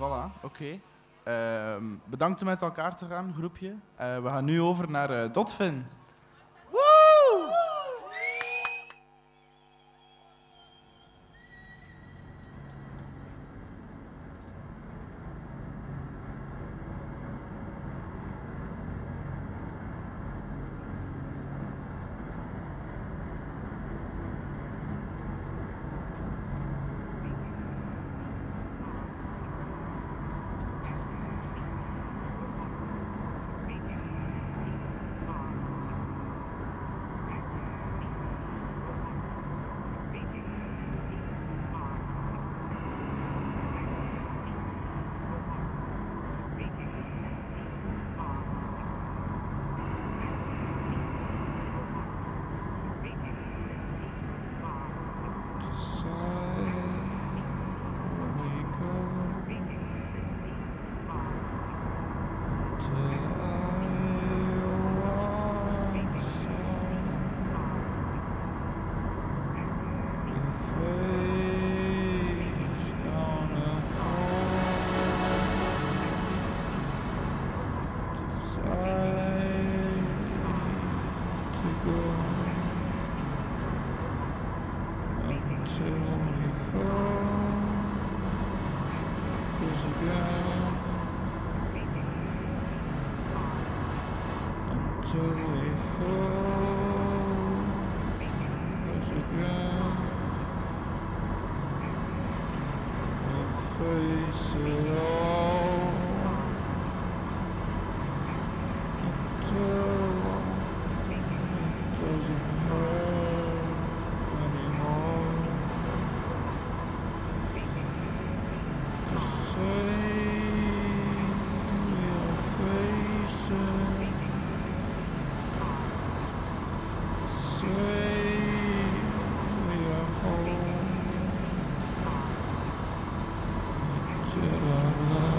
Voilà, oké. Ehm, bedankt om met elkaar te gaan, groepje. Eh, we gaan nu over naar eh Dotfin. Uhum.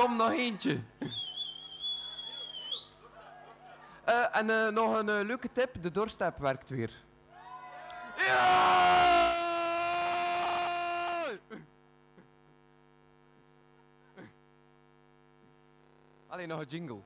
Kom, nog eentje. Eh, en eh, nog een eh, leuke tip. De doorstap werkt weer. Ja! Alleen nog een jingle.